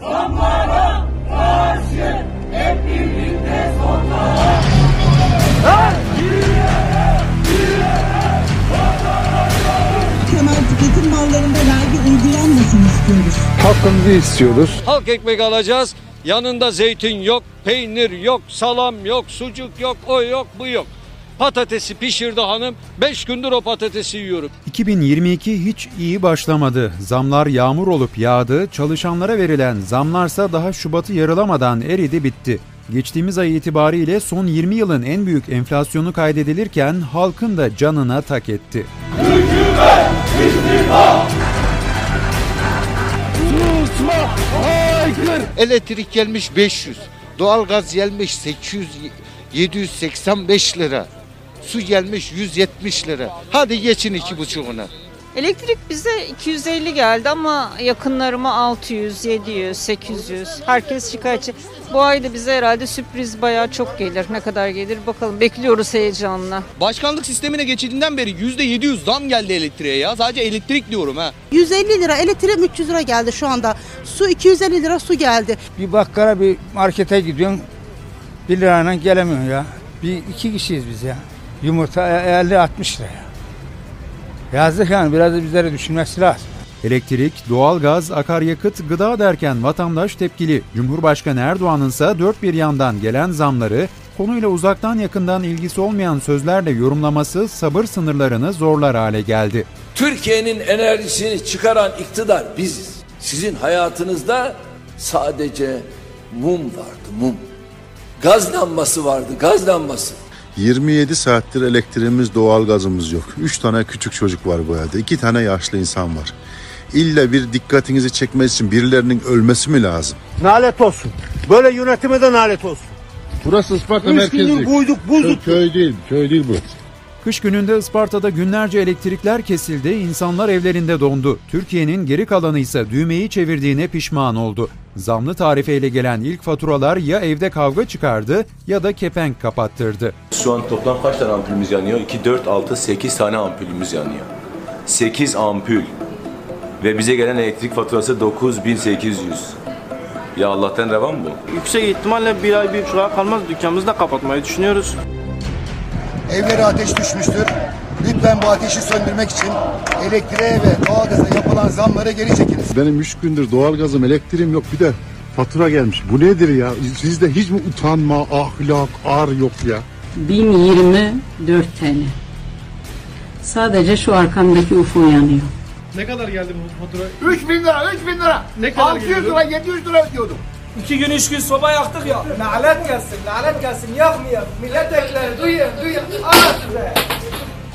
Zamlara karşı hep birlikte sonlara. Temel tüketim mallarında vergi uygulanmasın istiyoruz. Hakkımızı istiyoruz. Halk ekmek alacağız. Yanında zeytin yok, peynir yok, salam yok, sucuk yok, o yok, bu yok. Patatesi pişirdi hanım. 5 gündür o patatesi yiyorum. 2022 hiç iyi başlamadı. Zamlar yağmur olup yağdı, çalışanlara verilen zamlarsa daha Şubat'ı yarılamadan eridi bitti. Geçtiğimiz ay itibariyle son 20 yılın en büyük enflasyonu kaydedilirken halkın da canına tak etti. Elektrik gelmiş 500. Doğalgaz gelmiş 800 785 lira. Su gelmiş 170 lira. Hadi geçin iki buçuğuna. Elektrik bize 250 geldi ama yakınlarıma 600, 700, 800. Herkes şikayetçi. Bu ayda bize herhalde sürpriz bayağı çok gelir. Ne kadar gelir bakalım. Bekliyoruz heyecanla. Başkanlık sistemine geçildiğinden beri %700 zam geldi elektriğe ya. Sadece elektrik diyorum ha. 150 lira elektrik 300 lira geldi şu anda. Su 250 lira su geldi. Bir bakkala bir markete gidiyorsun 1 lirayla gelemiyorsun ya. Bir iki kişiyiz biz ya. Yumurta 50-60 lira ya. Yazdık yani biraz da bizlere düşünmesi lazım. Elektrik, doğalgaz, akaryakıt, gıda derken vatandaş tepkili. Cumhurbaşkanı Erdoğan'ın ise dört bir yandan gelen zamları konuyla uzaktan yakından ilgisi olmayan sözlerle yorumlaması sabır sınırlarını zorlar hale geldi. Türkiye'nin enerjisini çıkaran iktidar biziz. Sizin hayatınızda sadece mum vardı mum. Gaz lambası vardı gaz lambası. 27 saattir elektriğimiz, doğalgazımız yok. 3 tane küçük çocuk var bu evde. 2 tane yaşlı insan var. İlla bir dikkatinizi çekmesi için birilerinin ölmesi mi lazım? Nalet olsun. Böyle yönetime de nalet olsun. Burası Isparta Üç gündür buyduk buzduk. Köy değil, köy değil bu. Kış gününde Isparta'da günlerce elektrikler kesildi, insanlar evlerinde dondu. Türkiye'nin geri kalanı ise düğmeyi çevirdiğine pişman oldu. Zamlı tarifeyle gelen ilk faturalar ya evde kavga çıkardı ya da kepenk kapattırdı. Şu an toplam kaç tane ampulümüz yanıyor? 2, 4, 6, 8 tane ampulümüz yanıyor. 8 ampul. Ve bize gelen elektrik faturası 9800. Ya Allah'tan revan bu. Yüksek ihtimalle bir ay bir buçuk ay kalmaz dükkanımızı da kapatmayı düşünüyoruz. Evlere ateş düşmüştür. Lütfen bu ateşi söndürmek için elektriğe ve doğalgaza yapılan zamları geri çekiniz. Benim 3 gündür doğalgazım, elektriğim yok. Bir de fatura gelmiş. Bu nedir ya? Sizde hiç mi utanma, ahlak, ar yok ya? 1024 TL. Sadece şu arkamdaki UFO yanıyor. Ne kadar geldi bu fatura? 3 bin lira 3 bin lira. Ne kadar 600 geliyordu? lira 700 lira ödüyordum. İki gün üç gün soba yaktık ya. Lanet gelsin lanet gelsin yakmayın. Milletvekilleri duyun duyun. Al be.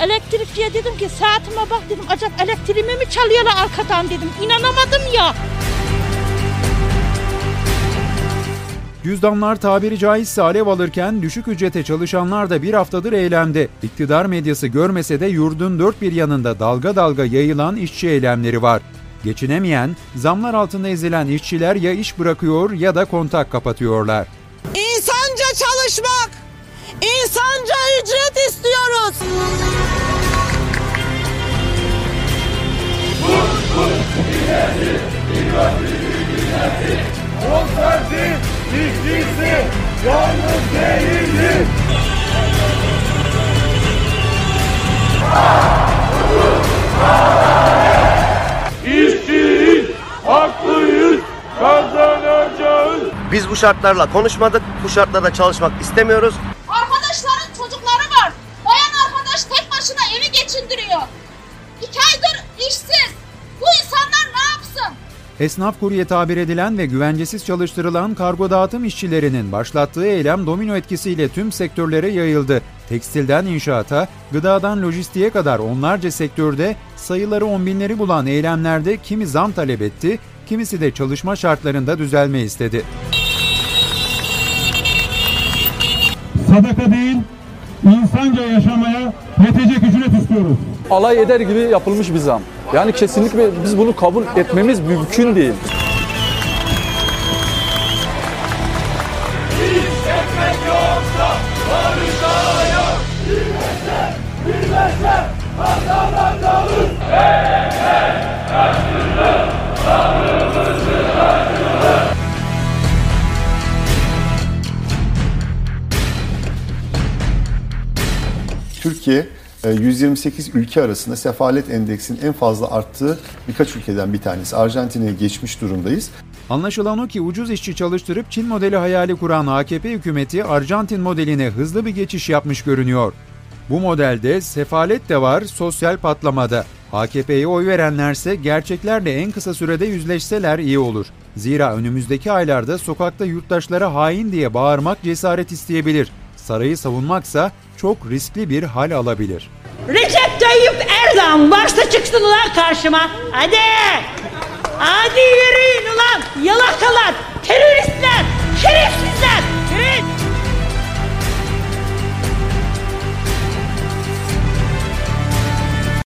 Elektrikçiye dedim ki saatime bak dedim acaba elektriğimi mi çalıyorlar arkadan dedim. İnanamadım ya. Cüzdanlar tabiri caizse alev alırken düşük ücrete çalışanlar da bir haftadır eylemde. İktidar medyası görmese de yurdun dört bir yanında dalga dalga yayılan işçi eylemleri var. Geçinemeyen, zamlar altında ezilen işçiler ya iş bırakıyor ya da kontak kapatıyorlar. İnsanca çalışmak, insanca ücret istiyoruz. Konserti, fikrisi, yalnız değildir. Biz bu şartlarla konuşmadık. Bu şartlarda çalışmak istemiyoruz. Arkadaşların çocukları var. Bayan arkadaş tek başına evi geçindiriyor. İki aydır işsiz. Bu insanlar ne yapsın? Esnaf kurye tabir edilen ve güvencesiz çalıştırılan kargo dağıtım işçilerinin başlattığı eylem domino etkisiyle tüm sektörlere yayıldı. Tekstilden inşaata, gıdadan lojistiğe kadar onlarca sektörde sayıları on binleri bulan eylemlerde kimi zam talep etti, kimisi de çalışma şartlarında düzelme istedi. Sadaka değil, insanca yaşamaya yetecek ücret istiyoruz. alay eder gibi yapılmış bir zam. Yani kesinlikle biz bunu kabul etmemiz mümkün değil. Türkiye e, 128 ülke arasında sefalet endeksinin en fazla arttığı birkaç ülkeden bir tanesi. Arjantin'e geçmiş durumdayız. Anlaşılan o ki ucuz işçi çalıştırıp Çin modeli hayali kuran AKP hükümeti Arjantin modeline hızlı bir geçiş yapmış görünüyor. Bu modelde sefalet de var, sosyal patlamada. AKP'ye oy verenlerse gerçeklerle en kısa sürede yüzleşseler iyi olur. Zira önümüzdeki aylarda sokakta yurttaşlara hain diye bağırmak cesaret isteyebilir. Sarayı savunmaksa çok riskli bir hal alabilir. Recep Tayyip Erdoğan varsa çıksın ulan karşıma. Hadi. Hadi yürüyün ulan yalakalar, teröristler, şerefsiz